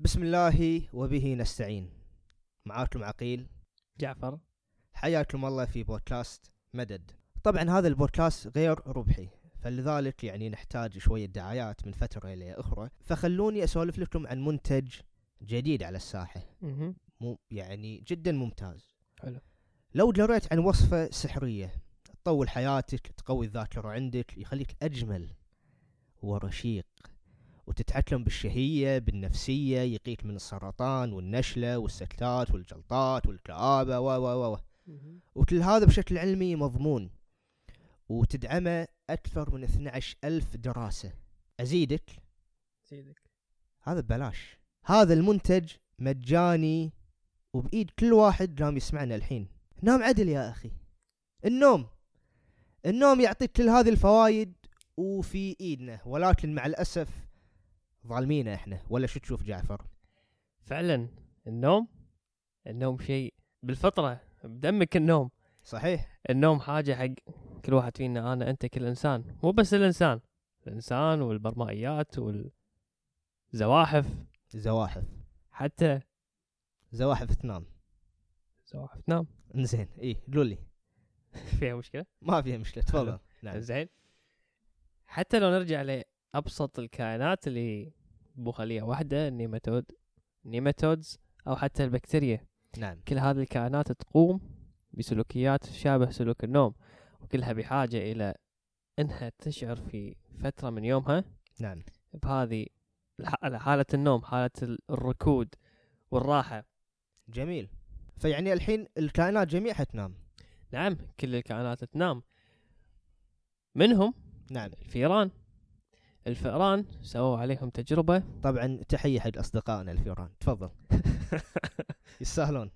بسم الله وبه نستعين. معاكم عقيل. جعفر. حياكم الله في بودكاست مدد. طبعا هذا البودكاست غير ربحي فلذلك يعني نحتاج شوية دعايات من فترة إلى أخرى. فخلوني أسولف لكم عن منتج جديد على الساحة. مو يعني جدا ممتاز. حلو. لو جريت عن وصفة سحرية تطول حياتك تقوي الذاكرة عندك يخليك أجمل ورشيق. وتتحكم بالشهية بالنفسية يقيك من السرطان والنشلة والسكتات والجلطات والكآبة و و و. وكل هذا بشكل علمي مضمون. وتدعمه أكثر من 12 ألف دراسة. أزيدك؟ سيدك هذا ببلاش. هذا المنتج مجاني وبإيد كل واحد قام يسمعنا الحين. نام عدل يا أخي. النوم. النوم يعطيك كل هذه الفوائد وفي إيدنا ولكن مع الأسف ظالمينه إحنا ولا شو تشوف جعفر؟ فعلا النوم النوم شيء بالفطرة بدمك النوم. صحيح. النوم حاجة حق كل واحد فينا أنا أنت كل إنسان. مو بس الإنسان الإنسان والبرمائيات والزواحف. زواحف. حتى زواحف تنام. زواحف تنام. زين إيه قول لي فيها مشكلة؟ ما فيها مشكلة تفضل. نعم. زين حتى لو نرجع لأبسط الكائنات اللي بو خلية واحدة ال nematode ال nematodes أو حتى البكتيريا. نعم. كل هذه الكائنات تقوم بسلوكيات تشابه سلوك النوم وكلها بحاجة إلى إنها تشعر في فترة من يومها. نعم. بهذه حالة النوم حالة ال- الركود والراحة. جميل. فيعني الحين الكائنات جميعها تنام نعم كل الكائنات تنام. منهم نعم. الفيران. الفئران سووا عليهم تجربة. طبعا تحية حق أصدقائنا الفيران تفضل. يستاهلون.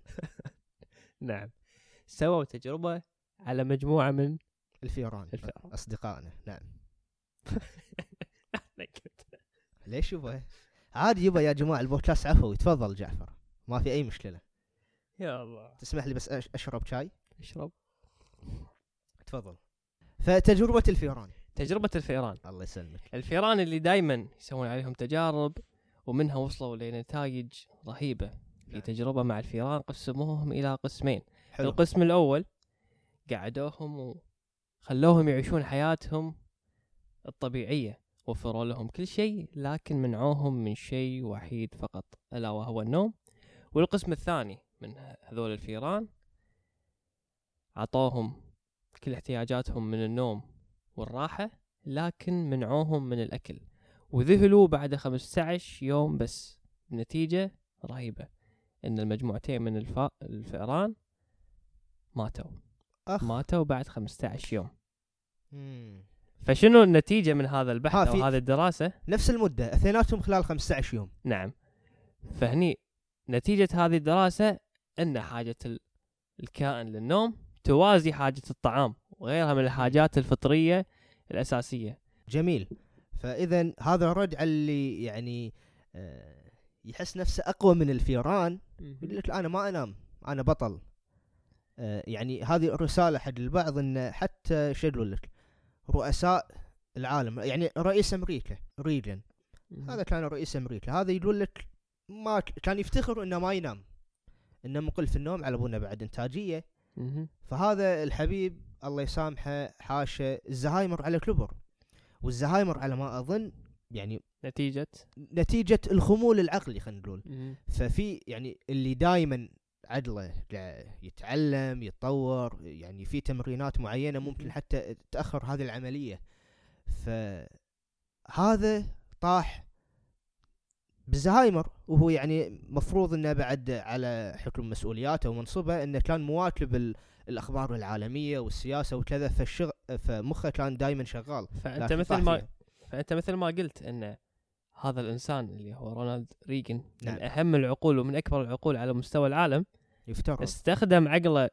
نعم. سووا تجربة على مجموعة من الفيران الفئران. أصدقائنا. نعم. ليش يبا؟ عادي يبا يا جماعة البودكاست عفوي. تفضل جعفر. ما في أي مشكلة. يا الله. تسمح لي بس أش- أشرب شاي؟ أشرب. تفضل. فتجربة الفيران تجربة الفئران. الله يسلمك. الفئران اللي دائما يسوون عليهم تجارب ومنها وصلوا لنتائج رهيبة في نعم. تجربة مع الفئران قسموهم إلى قسمين. حلو. القسم الأول قعدوهم وخلوهم يعيشون حياتهم الطبيعية وفروا لهم كل شيء لكن منعوهم من شيء وحيد فقط ألا وهو النوم. والقسم الثاني من هذول الفيران عطوهم كل احتياجاتهم من النوم والراحة لكن منعوهم من الأكل. وذهلوا بعد 15 يوم بس. بنتيجة رهيبة. إن المجموعتين من الف... الفئران ماتوا. أخ. ماتوا بعد 15 يوم. مم. فشنو النتيجة من هذا البحث أو هذه الدراسة؟ نفس المدة اثنيناتهم خلال 15 يوم. نعم. فهني نتيجة هذه الدراسة أن حاجة ال- الكائن للنوم توازي حاجة الطعام. وغيرها من الحاجات الفطرية الأساسية. جميل. فإذا هذا رد على اللي يعني آه، يحس نفسه أقوى من الفيران يقول لك أنا ما أنام أنا بطل. آه، يعني هذه رساله حق البعض إن حتى شو لك رؤساء العالم يعني رئيس أمريكا ريجن. هذا كان رئيس أمريكا. هذا يقول لك ما كان يفتخر إنه ما ينام. إنه مقل في النوم على أبونا بعد إنتاجية. فهذا الحبيب الله يسامحه حاشا الزهايمر على كبر والزهايمر على ما أظن يعني نتيجة؟ نتيجة الخمول العقلي خلينا نقول. ففي يعني اللي دائما عدله يتعلم يتطور يعني في تمرينات معينة ممكن حتى تأخر هذه العملية. فهذا طاح بالزهايمر وهو يعني مفروض إنه بعد على حكم مسؤولياته ومنصبه إنه كان مواكب الأخبار العالمية والسياسة وكذا فالشغ فمخه كان دائما شغال. لكن مثل ما فيها. فأنت مثل ما قلت أن هذا الإنسان اللي هو رونالد ريغن نعم. من أهم العقول ومن أكبر العقول على مستوى العالم يفترض. استخدم عقله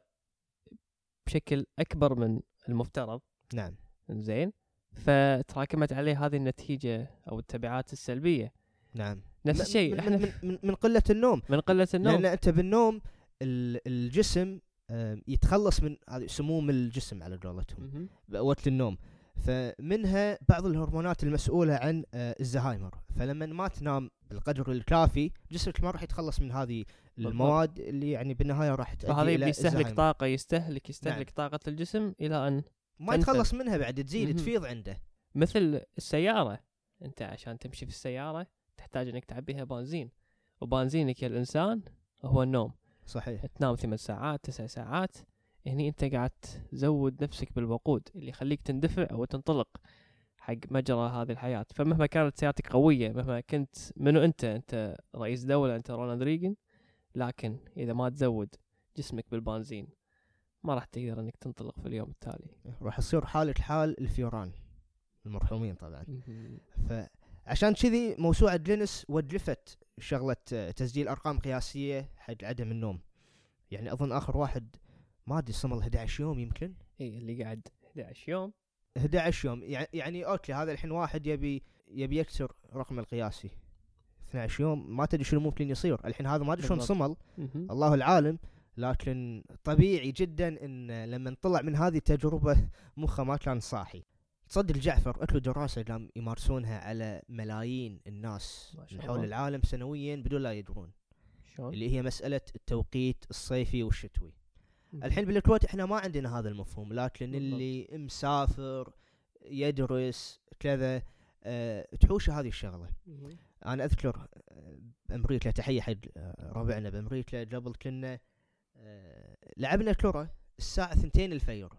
بشكل أكبر من المفترض. نعم. زين؟ فتراكمت عليه هذه النتيجة أو التبعات السلبية. نعم. نفس الشيء من, إحنا من, من, من قلة النوم. من قلة النوم. لأن أنت بالنوم ال- الجسم يتخلص من هذه سموم الجسم على قولتهم. وقت النوم فمنها بعض الهرمونات المسؤولة عن آه، الزهايمر فلما ما تنام بالقدر الكافي جسمك ما راح يتخلص من هذه المواد اللي يعني بالنهاية راح تؤدي إلى بيستهلك. طاقة يستهلك يستهلك طاقة الجسم إلى أن ما. يتخلص منها بعد تزيد. تفيض عنده مثل السيارة أنت عشان تمشي في السيارة تحتاج إنك تعبيها بنزين وبنزينك يا الإنسان هو النوم صحيح. تنام ثمان ساعات تسع ساعات. هني انت قاعد تزود نفسك بالوقود اللي يخليك تندفع أو تنطلق حق مجرى هذه الحياة. فمهما كانت سيارتك قوية مهما كنت منو أنت أنت رئيس دولة أنت رونالد ريغن لكن إذا ما تزود جسمك بالبنزين ما راح تقدر إنك تنطلق في اليوم التالي. راح يصير حالة حال الفيوران المرحومين طبعا. فعشان كذي موسوعة جينيس وجفت شغلة آه، تسجيل أرقام قياسية حق عدم النوم. يعني أظن آخر واحد ما أدري صمل 11 يوم يمكن. اي اللي قاعد 11 يوم. 11 يوم. يع- يعني okay هذا الحين واحد يبي يبي يكسر رقم القياسي. 12 يوم ما تدري شنو ممكن يصير. الحين هذا ما أدري شلون. صمل. الله العالم. لكن طبيعي جدا إن لما طلع من هذه التجربة مخه ما كان صاحي. تصدق جعفر قلت له دراسة قام يمارسونها على ملايين الناس من حول. العالم سنويا بدون لا يدرون شلون؟ اللي هي مسألة التوقيت الصيفي والشتوي مهم. الحين بالكويت إحنا ما عندنا هذا المفهوم لكن بالضبط. اللي مسافر يدرس كذا أه تحوش هذه الشغلة مهم. أنا أذكر آه، بأمريكا تحية حق آه، ربعنا بأمريكا قبل كنا آه، لعبنا كرة الساعة ثنتين الفجر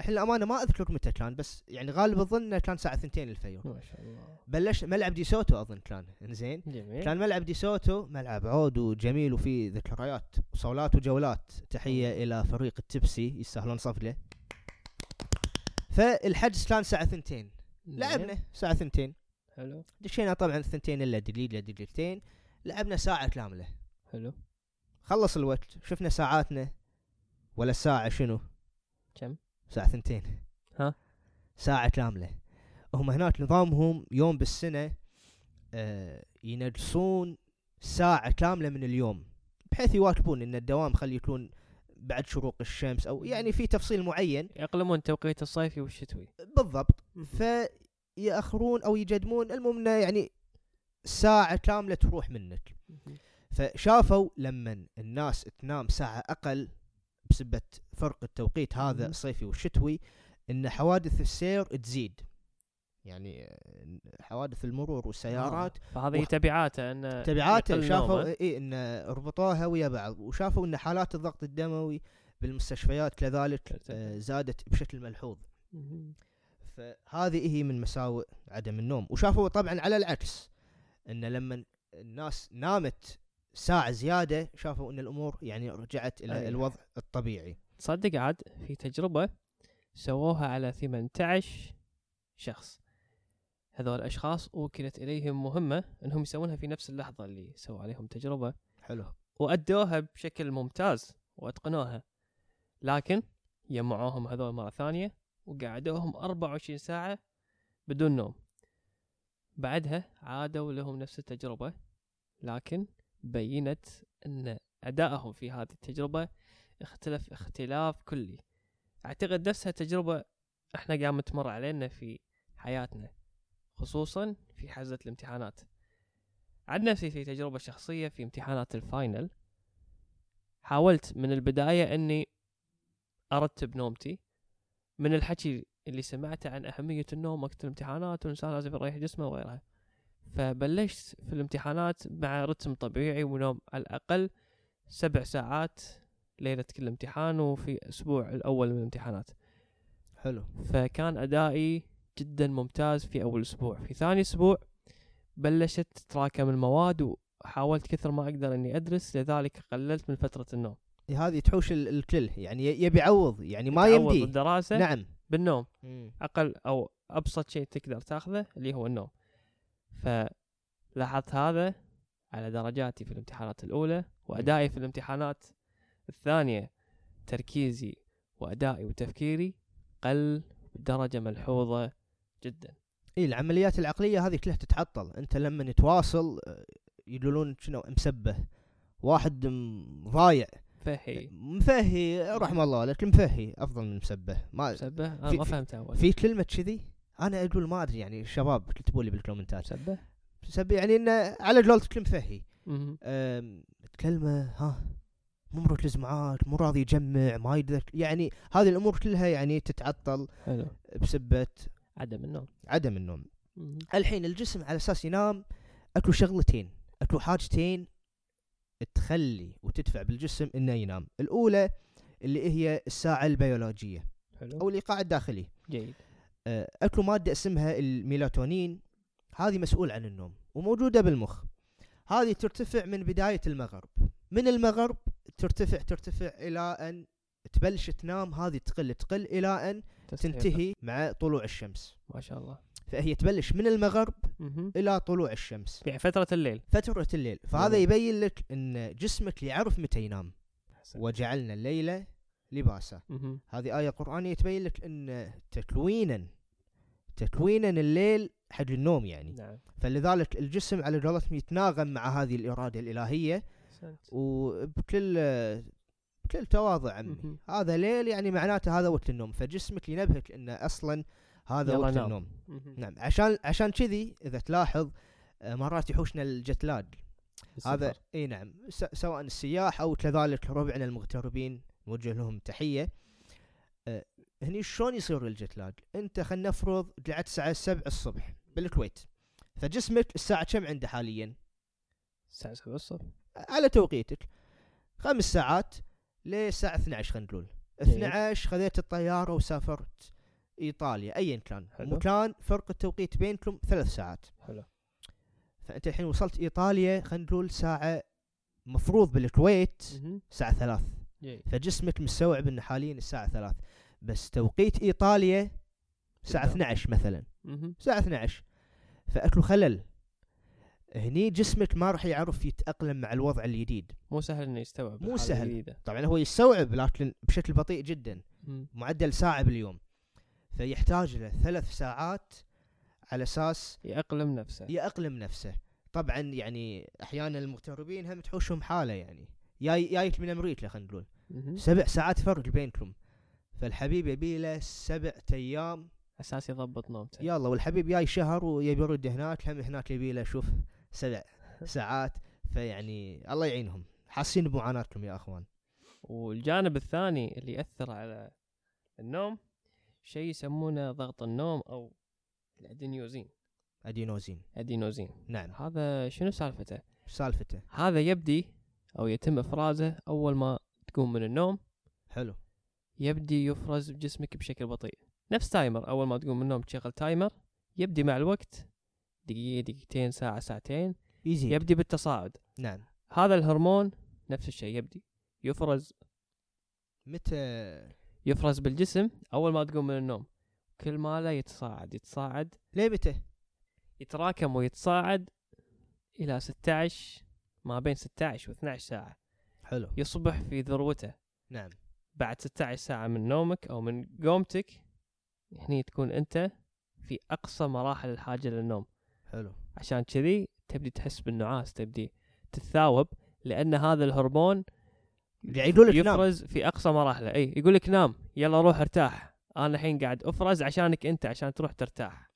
الحين الأمانة ما أذكر متى كان بس يعني غالب إنه كان الساعة ثنتين الفجر ما شاء الله. بلش ملعب ديسوتو أظن كان إنزين؟ جميل. كان ملعب ديسوتو ملعب عود وجميل وفي ذكريات صولات وجولات. تحية إلى فريق التبسي يستاهلون صفقه فالحجز كان الساعة ثنتين جميل. لعبنا الساعة ثنتين حلو. دشينا طبعا ثنتين إلا دقيقة دقيقتين. لعبنا ساعة كاملة. حلو. خلص الوقت شفنا ساعاتنا. ولا الساعة شنو؟ كم؟ ساعة ثنتين. ها؟ ساعة كاملة. هم هناك نظامهم يوم بالسنة آه ينقصون ساعة كاملة من اليوم بحيث يواكبون إن الدوام خلي يكون بعد شروق الشمس أو يعني في تفصيل معين. يقلمون توقيت الصيفي والشتوي بالضبط. فيأخرون أو يقدمون المهم إنه يعني ساعة كاملة تروح منك. فشافوا لما الناس تنام ساعة أقل بسبة فرق التوقيت هذا. الصيفي والشتوي إن حوادث السير تزيد يعني حوادث المرور والسيارات آه. فهذه تبعاته إن تبعاته شافوا. اي إن ربطوها ويا بعض وشافوا إن حالات الضغط الدموي بالمستشفيات كذلك. آه، زادت بشكل ملحوظ. فهذه هي من مساوئ عدم النوم وشافوا طبعا على العكس إن لما الناس نامت ساعة زيادة شافوا إن الأمور يعني رجعت إلى أي. الوضع الطبيعي. تصدق عاد في تجربة سووها على 18 شخص. هذول الأشخاص وكلت إليهم مهمة أنهم يسوونها في نفس اللحظة اللي سووا عليهم تجربة. حلو. وأدوها بشكل ممتاز وأتقنوها. لكن جمعوهم هذول مرة ثانية وقعدوهم 24 ساعة بدون نوم. بعدها عادوا لهم نفس التجربة لكن بينت أن أدائهم في هذه التجربة اختلف اختلاف كلي. أعتقد نفسها تجربة إحنا قام تمر علينا في حياتنا خصوصا في حزة الامتحانات. عن نفسي في تجربة شخصية في امتحانات الفاينل. حاولت من البداية إني أرتب نومتي. من الحكي اللي سمعته عن أهمية النوم وقت الامتحانات والانسان لازم يريح جسمه وغيرها. فبلشت في الامتحانات مع رتم طبيعي ونوم على الأقل سبع ساعات ليلة كل امتحان وفي الأسبوع الأول من الامتحانات. حلو. فكان أدائي جدا ممتاز في أول أسبوع. في ثاني أسبوع بلشت تتراكم المواد وحاولت كثر ما أقدر إني أدرس لذلك قللت من فترة النوم. هذه تحوش ال- الكل يعني يبي يعوض يعني ما يمدي الدراسه نعم. بالنوم. مم. أقل أو أبسط شيء تقدر تاخذه اللي هو النوم. فلاحظت هذا على درجاتي في الامتحانات الأولى وأدائي في الامتحانات الثانية. تركيزي وأدائي وتفكيري قل بدرجة ملحوظة جدا. اي العمليات العقلية هذه كلها تتعطل. أنت لما تواصل آه، يقولون شنو؟ مسبه واحد ضايع. فهي مفهي رحم الله لك مفهي. أفضل من مسبه ما مسبه أنا ما في- فهمت أول. في كلمة كذي؟ أنا أقول ما أدري يعني الشباب كتبوا لي بالكومنتات. سبه. سب يعني إنه على قولتك المفهي تكلمه ها مو مركز معاك مو راضي يجمع ما يقدر يعني هذه الأمور كلها يعني تتعطل حلو. بسبة عدم النوم. عدم النوم. مهم. الحين الجسم على أساس ينام أكو شغلتين أكو حاجتين تخلي وتدفع بالجسم إنه ينام. الأولى اللي هي الساعة البيولوجية أو حلو الإيقاع الداخلي. جيد. آه، اكو مادة اسمها الميلاتونين. هذه مسؤول عن النوم وموجودة بالمخ. هذه ترتفع من بداية المغرب. من المغرب ترتفع ترتفع إلى أن تبلش تنام. هذه تقل تقل إلى أن. تنتهي مع طلوع الشمس. ما شاء الله. فهي تبلش من المغرب مهم. إلى طلوع الشمس. يعني فترة الليل. فترة الليل. فهذا جميل. يبين لك إن جسمك يعرف متى ينام. أحسن. وجعلنا الليل لباسا. هذه آية قرآنية تبين لك إن تكوينا تكوينا الليل حق النوم يعني نعم فلذلك الجسم على قولتهم يتناغم مع هذه الإرادة الإلهية أحسنت. وبكل بكل تواضع عمي. هذا ليل يعني معناته هذا وقت النوم فجسمك ينبهك إنه أصلا هذا وقت نام. النوم. نعم عشان عشان كذي إذا تلاحظ آه، مرات يحوشنا الجتلاج هذا. إي نعم سواء السياح أو كذلك ربعنا المغتربين نوجه لهم تحية هني شلون يصير الجتلاج؟ انت خلينا نفرض قعدت الساعة 7 الصبح بالكويت فجسمك الساعة كم عنده حاليا؟ الساعة 7 الصبح. على توقيتك. خمس ساعات للساعه 12 خلينا نقول. جيد. 12 خذيت الطيارة وسافرت إيطاليا ايا كان. حلو. مكان فرق التوقيت بينكم ثلاث ساعات. حلو. فأنت الحين وصلت إيطاليا خلينا نقول ساعة مفروض بالكويت. الساعة ثلاث. جيد فجسمك مستوعب ان حاليا الساعة ثلاث. بس توقيت إيطاليا الساعة بالضبط. 12 مثلا. الساعة 12 فاكو خلل هني جسمك ما راح يعرف يتأقلم مع الوضع الجديد مو سهل إنه يستوعب مو سهل. الجديدة. طبعا هو يستوعب لكن بشكل بطيء جدا مم. معدل ساعة باليوم فيحتاج له ثلاث ساعات على أساس يأقلم نفسه يأقلم نفسه طبعا يعني أحيانا المغتربين هم تحوشهم حالة يعني جاي جايك من أمريكا خلينا نقول. سبع ساعات فرق بينكم فالحبيب يبي له سبع أيام. أساس يضبط نومته. يلا والحبيب جاي شهر ويبي يرد هناك هم هناك يبي له شوف سبع ساعات. فيعني الله يعينهم. حاسين بمعاناتكم يا أخوان. والجانب الثاني اللي يأثر على النوم شيء يسمونه ضغط النوم أو الادينيوزين أدينوزين. أدينوزين. نعم. هذا شنو سالفته؟ سالفته. هذا يبدي أو يتم إفرازه أول ما تقوم من النوم. حلو. يبدي يفرز بجسمك بشكل بطيء. نفس timer أول ما تقوم من النوم تشغل timer يبدي مع الوقت دقيقة دقيقتين ساعة ساعتين يزيد يبدي بالتصاعد. نعم. هذا الهرمون نفس الشيء يبدي يفرز. متى؟ يفرز بالجسم أول ما تقوم من النوم. كل ما لا يتصاعد يتصاعد ليه متى يتراكم ويتصاعد إلى 16 ما بين 16 و12 ساعة. حلو. يصبح في ذروته. نعم. بعد 16 ساعة من نومك أو من قومتك هني تكون أنت في أقصى مراحل الحاجة للنوم. حلو. عشان كذي تبدي تحس بالنعاس تبدي تتثاوب لأن هذا الهرمون يقول لك نام. يفرز في أقصى مراحله. إي يقول لك نام يلا روح ارتاح. أنا الحين قاعد أفرز عشانك أنت عشان تروح ترتاح.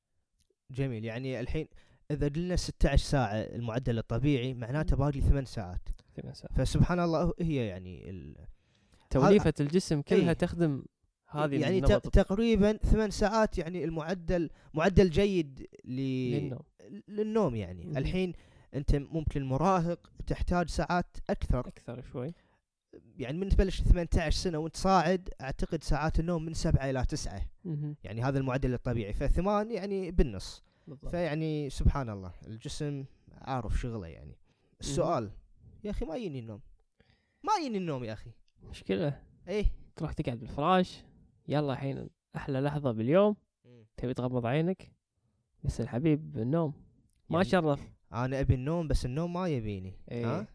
جميل. يعني الحين إذا قلنا 16 ساعة المعدل الطبيعي معناته باقي 8 ساعات. ثمان ساعات. فسبحان الله هي يعني ال... توليفة الجسم كلها إيه. تخدم هذه يعني. تقريبا 8 ساعات يعني المعدل معدل جيد ل... للنوم. للنوم يعني. مهم. الحين أنت ممكن مراهق تحتاج ساعات أكثر. أكثر شوي. يعني من تبلش 18 سنة وأنت صاعد أعتقد ساعات النوم من 7 إلى 9 مهم. يعني هذا المعدل الطبيعي. فثمان يعني بالنص. بالضبط. فيعني سبحان الله الجسم عارف شغله يعني. السؤال يا أخي ما يجيني النوم. ما يجيني النوم يا أخي. مشكلة؟ إيه. تروح تقعد بالفراش يلا الحين أحلى لحظة باليوم. تبي تغمض عينك؟ بس الحبيب النوم ما يعني شرف أنا أبي النوم بس النوم ما يبيني. إيه. ها؟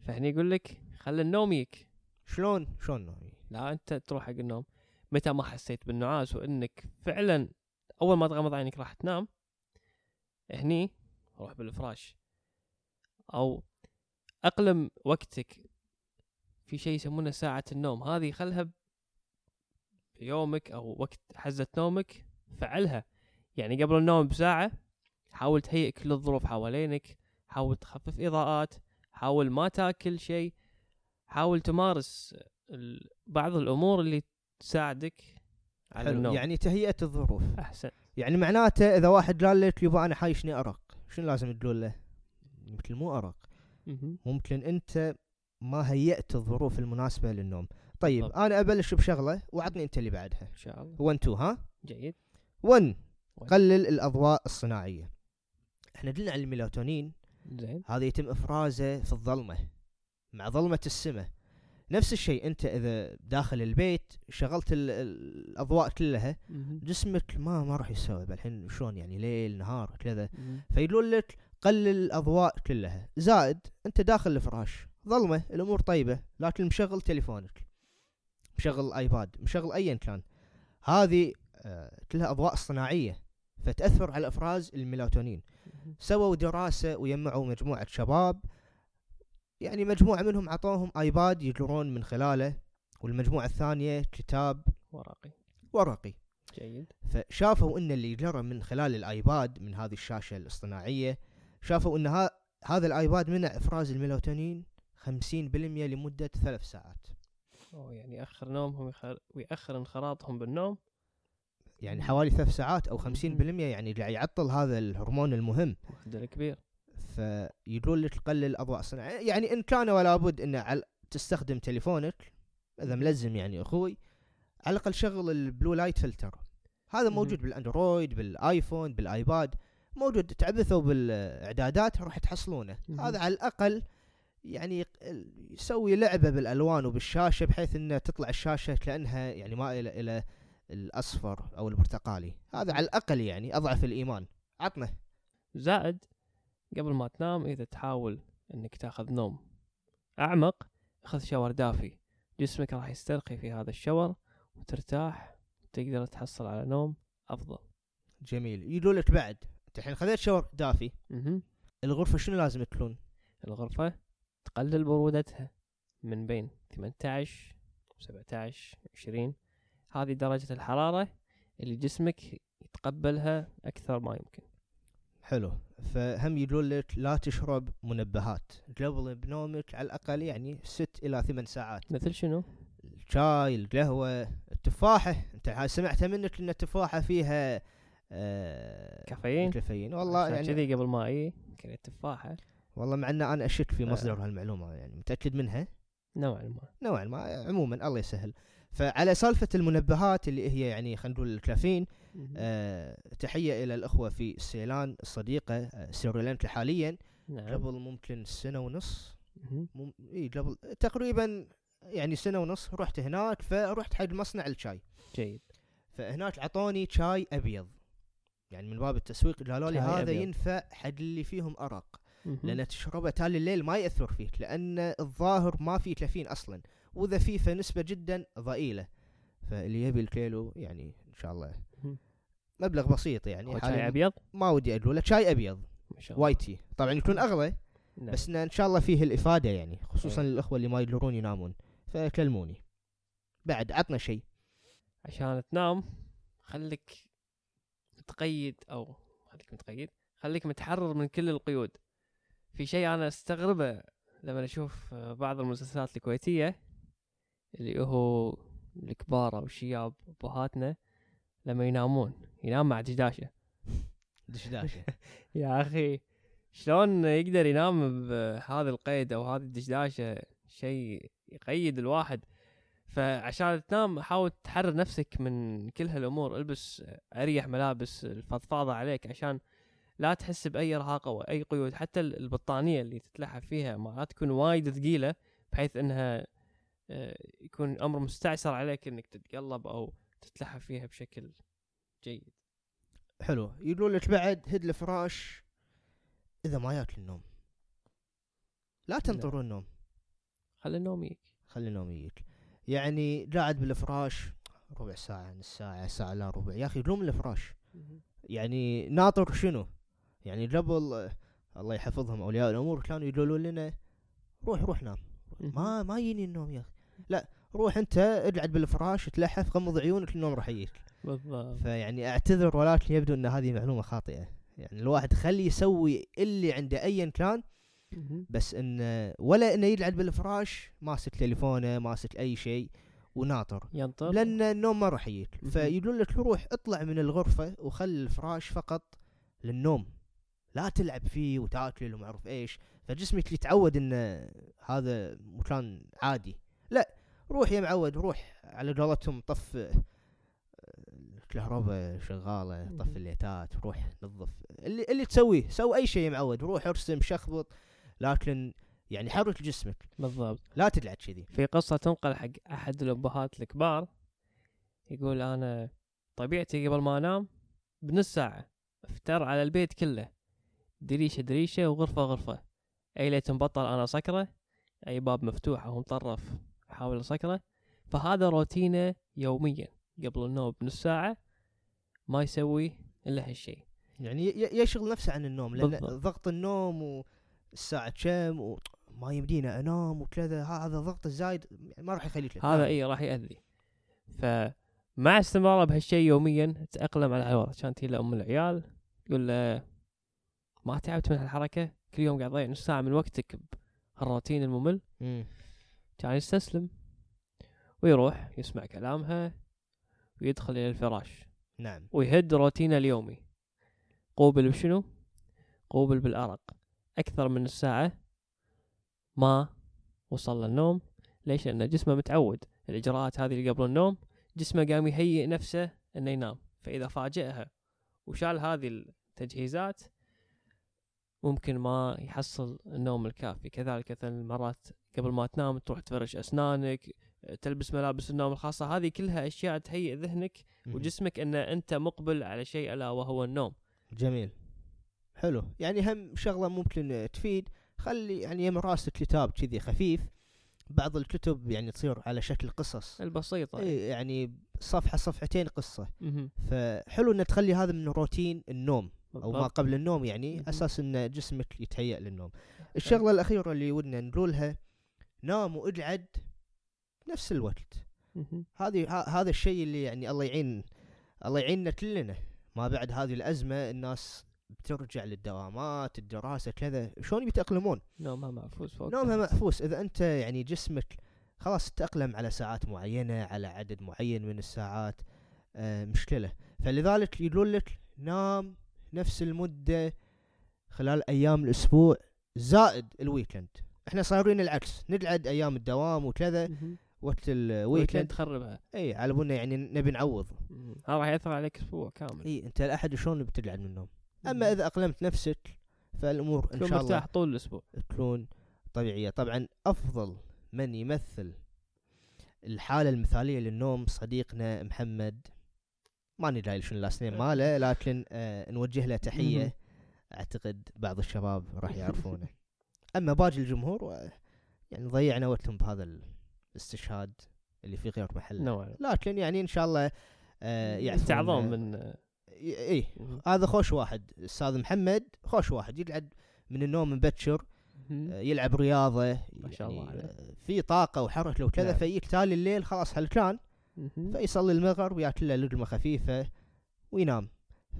فهني يقول لك خلي النوم يك. شلون؟ شلون نومي لا أنت تروح حق النوم. متى ما حسيت بالنعاس وإنك فعلا أول ما تغمض عينك راح تنام هني روح بالفراش. أو أقلم وقتك في شيء يسمونه ساعة النوم. هذه خلها بيومك أو وقت حزة نومك فعلها. يعني قبل النوم بساعة حاول تهيئ كل الظروف حوالينك حاول تخفف إضاءات حاول ما تاكل شيء حاول تمارس بعض الأمور اللي تساعدك على حلو. النوم. يعني تهيئة الظروف. أحسن. يعني معناته إذا واحد قال لك يبا أنا حايشني أرق شنو لازم تقول له؟ مثل مو مهم. ممكن أنت ما هيأت الظروف المناسبة للنوم. طيب بالضبط. أنا أبلش بشغلة وعطني أنت اللي بعدها. إن شاء الله. 1 2 ها؟ جيد. 1 One. قلل الأضواء الصناعية. إحنا قلنا عن الميلاتونين. زين. هذا يتم إفرازه في الظلمة مع ظلمة السماء نفس الشيء أنت إذا داخل البيت شغلت ال- ال- الأضواء كلها. جسمك ما ما راح يستوعب الحين شلون يعني؟ ليل نهار كذا. فيقولون لك قلل الأضواء كلها. زائد أنت داخل الفراش. ظلمه الأمور طيبة لكن مشغل تليفونك. مشغل ال iPad مشغل ايا كان. هذه آه، كلها أضواء صناعية فتأثر على إفراز الميلاتونين. سووا دراسة ويجمعوا مجموعة شباب. يعني مجموعة منهم أعطوهم iPad يقرون من خلاله والمجموعة الثانية كتاب ورقي. ورقي. جيد. فشافوا إن اللي جرى من خلال ال iPad من هذه الشاشة الاصطناعية شافوا إن ها هذا ال iPad منع إفراز الميلاتونين. 50% لمدة ثلاث ساعات أوه يعني يأخر نومهم. ويأخر انخراطهم بالنوم يعني حوالي ثلاث ساعات أو 50% مهم. يعني قاعد يعطل هذا الهرمون المهم معدل كبير فيقولون لك قلل الاضواء الصناعيه يعني إن كان ولا بد على تستخدم تليفونك إذا ملزم يعني أخوي على الأقل شغل ال blue light filter هذا. موجود بال Android بال iPhone بال iPad موجود تعبثوا بالإعدادات راح تحصلونه. هذا على الأقل يعني يسوي لعبة بالألوان وبالشاشة بحيث إنه تطلع الشاشة كأنها يعني مائله إلى الأصفر أو البرتقالي. هذا على الأقل يعني أضعف الإيمان. عطنا. زائد قبل ما تنام إذا تحاول إنك تأخذ نوم أعمق خذ شاور دافي. جسمك راح يسترخي في هذا الشاور وترتاح وتقدر تحصل على نوم أفضل. جميل. يقولوا لك بعد. أنت الحين خذيت شاور دافي. مهم. الغرفة شنو لازم تكون؟ الغرفة تقلل برودتها من بين 18 17 20 هذه درجة الحرارة اللي جسمك يتقبلها أكثر ما يمكن. حلو. فهم يقولون لك لا تشرب منبهات. قبل بنومك على الأقل يعني ست إلى ثمان ساعات. مثل شنو؟ الشاي القهوة التفاحة. أنت ها- سمعت منك إن التفاحة فيها آه كافيين؟ كافيين. والله يعني كذي قبل ما إي كليت تفاحة والله مع ان أنا أشك في آه. مصدر هالمعلومة يعني متأكد منها نوعا ما نوعا ما عموما الله يسهل فعلى سالفة المنبهات اللي هي يعني خلينا نقول الكافيين مهم. آه تحية إلى الأخوة في سيلان الصديقه آه سريلانكا حاليا نعم قبل ممكن سنة ونص. مم... إي قبل تقريبا يعني سنة ونص رحت هناك فرحت حق مصنع الشاي جيد فهناك عطوني شاي أبيض يعني من باب التسويق قالوا لي هذا أبيض. ينفع حق اللي فيهم أرق. لأن تشربه تالي الليل ما يأثر فيك لأن الظاهر ما فيه كافيين أصلا. وإذا فيه فنسبة جدا ضئيلة. فاللي يبي الكيلو يعني إن شاء الله. مبلغ بسيط يعني شاي أبيض؟ ما ودي أقول له شاي أبيض. ما شاء الله. white tea طبعا يكون أغلى نعم. بس إن شاء الله فيه الإفادة يعني خصوصا إيه. للأخوة اللي ما يقدرون ينامون. فكلموني. بعد عطنا شيء. عشان تنام خليك متقيد أو خليك متقيد خليك متحرر من كل القيود. في شيء أنا أستغربه لما أشوف آه، بعض المسلسلات الكويتية اللي هو الكبار أو الشياب ابهاتنا لما ينامون ينام مع دشداشة. دشداشة. يا أخي شلون يقدر ينام بهذا القيد أو هذه الدشداشة؟ شيء يقيد الواحد. فعشان تنام حاول تحرر نفسك من كل هالأمور. البس أريح ملابس الفضفاضة عليك عشان لا تحس بأي ارهاق أو اي قيود حتى البطانية اللي تتلحف فيها ما تكون وايد ثقيلة بحيث إنها آه، يكون أمر مستعسر عليك إنك تتقلب أو تتلحف فيها بشكل جيد. حلو. يقولون لك بعد هد الفراش إذا ما ياك النوم. لا تنطروا النوم. خلي النوم يجيك خلي النوم يجيك. يعني قاعد بالفراش ربع ساعة نص ساعة ساعة لا ربع. يا أخي قوم الفراش. يعني ناطر شنو؟ يعني قبل الله يحفظهم أولياء الأمور كانوا يقولون لنا روح روح نام. ما ما يجيني النوم يا أخي. لا روح أنت اقعد بالفراش تلحف غمض عيونك النوم راح يجيك. بالضبط. فيعني اعتذر ولكن يبدو أن هذه معلومة خاطئة. يعني الواحد خليه يسوي اللي عنده ايا كان. بس انه ولا إنه يقعد بالفراش ماسك تليفونه ماسك أي شيء وناطر. ينطر. لأن النوم ما راح يجيك. فيقولون لك روح اطلع من الغرفة وخل الفراش فقط للنوم. لا تلعب فيه وتاكل وما أعرف إيش فجسمك يتعود إن هذا مكان عادي. لا روح يا معود روح على قولتهم طف آه، الكهرباء شغالة طف. الليتات روح نظف. اللي اللي تسويه سوي أي شيء يا معود روح ارسم شخبط لكن يعني حرك جسمك. بالضبط. لا تقعد كذي. في قصة تنقل حق أحد الأبهات الكبار يقول أنا طبيعتي قبل ما أنام بنص ساعة افتر على البيت كله. دريشة دريشة وغرفة غرفة. أي ليت مبطل أنا سكرة أي باب مفتوح أو مطرف أحاول أسكره. فهذا روتينة يوميا قبل النوم بنص ساعة ما يسوي إلا هالشيء. يعني يشغل نفسه عن النوم لأن بالضبط. ضغط النوم والساعة كم وما يمدينا أنام وكذا هذا ضغط الزايد ما راح يخليك هذا. إي راح يأذي. فمع استمراره بهالشيء يوميا تأقلم على الوضع كانت له ام العيال تقول له ما تعبت من هالحركة كل يوم قاعد تضيع نص ساعة من وقتك بهالروتين الممل. مم. كان يستسلم ويروح يسمع كلامها ويدخل إلى الفراش. نعم. ويهد روتينه اليومي. قوبل بشنو؟ قوبل بالأرق. أكثر من الساعة ما وصل للنوم. ليش؟ لأن جسمه متعود. الإجراءات هذه اللي قبل النوم جسمه قام يهيئ نفسه إنه ينام. فإذا فاجئها وشال هذه التجهيزات ممكن ما يحصل النوم الكافي. كذلك مثلا مرات قبل ما تنام تروح تفرش أسنانك تلبس ملابس النوم الخاصة. هذه كلها أشياء تهيئ ذهنك. وجسمك أن أنت مقبل على شيء ألا وهو النوم. جميل. حلو. يعني هم شغلة ممكن تفيد. خلي يعني يم راسك كتاب كذي خفيف. بعض الكتب يعني تصير على شكل قصص. البسيطة. اي يعني صفحة صفحتين قصة. مهم. فحلو ان تخلي هذا من روتين النوم. أو ما. قبل النوم يعني. أساس إن جسمك يتهيأ للنوم الشغلة الأخيرة اللي ودنا نقولها نام واقعد نفس الوقت. هذه هذا الشيء اللي يعني الله يعين الله يعيننا كلنا ما بعد هذه الأزمة الناس بترجع للدوامات الدراسة كذا شلون بيتاقلمون نومها معفوس فوق نومها تحت. محفوس إذا أنت يعني جسمك خلاص تأقلم على ساعات معينة على عدد معين من الساعات آه مشكلة فلذلك يقولون لك نام نفس المدة خلال أيام الأسبوع زائد ال weekend إحنا صايرين العكس نقعد أيام الدوام وكذا. وقت weekend ال weekend تخربها. إي على بالنا يعني نبي نعوض. هذا راح يأثر عليك أسبوع كامل. إي أنت الأحد شلون بتقعد من النوم؟ أما. إذا أقلمت نفسك فالأمور إن شاء الله مرتاح طول الأسبوع. تكون طبيعية. طبعا أفضل من يمثل الحالة المثالية للنوم صديقنا محمد ما ندري شنو ال last name ماله لكن آه نوجه له مهم. تحية أعتقد بعض الشباب راح يعرفونه أما باقي الجمهور يعني ضيعنا وقتهم بهذا الاستشهاد اللي في غير محله لكن يعني إن شاء الله آه استعظام من اي مهم. هذا خوش واحد الاستاذ محمد خوش واحد يقعد من النوم مبكر. آه، يلعب رياضة ما شاء الله يعني عليه. آه، في طاقة وحركة وكذا نعم. فيجيك تالي الليل خلاص هلكان. فيصلي المغرب وياكل له لقمة خفيفة وينام.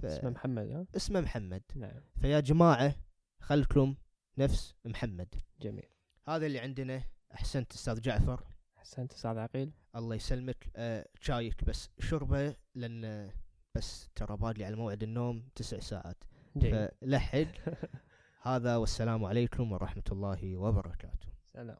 ف- اسمه محمد ها؟ اسمه محمد. نعم. فيا جماعة خلكم نفس محمد. جميل. هذا اللي عندنا. أحسنت أستاذ جعفر. أحسنت أستاذ عقيل. الله يسلمك. آه شايك بس شربة لأن بس ترى بادلي على موعد النوم تسع ساعات. جيد. فلحق. هذا والسلام عليكم ورحمة الله وبركاته. سلام.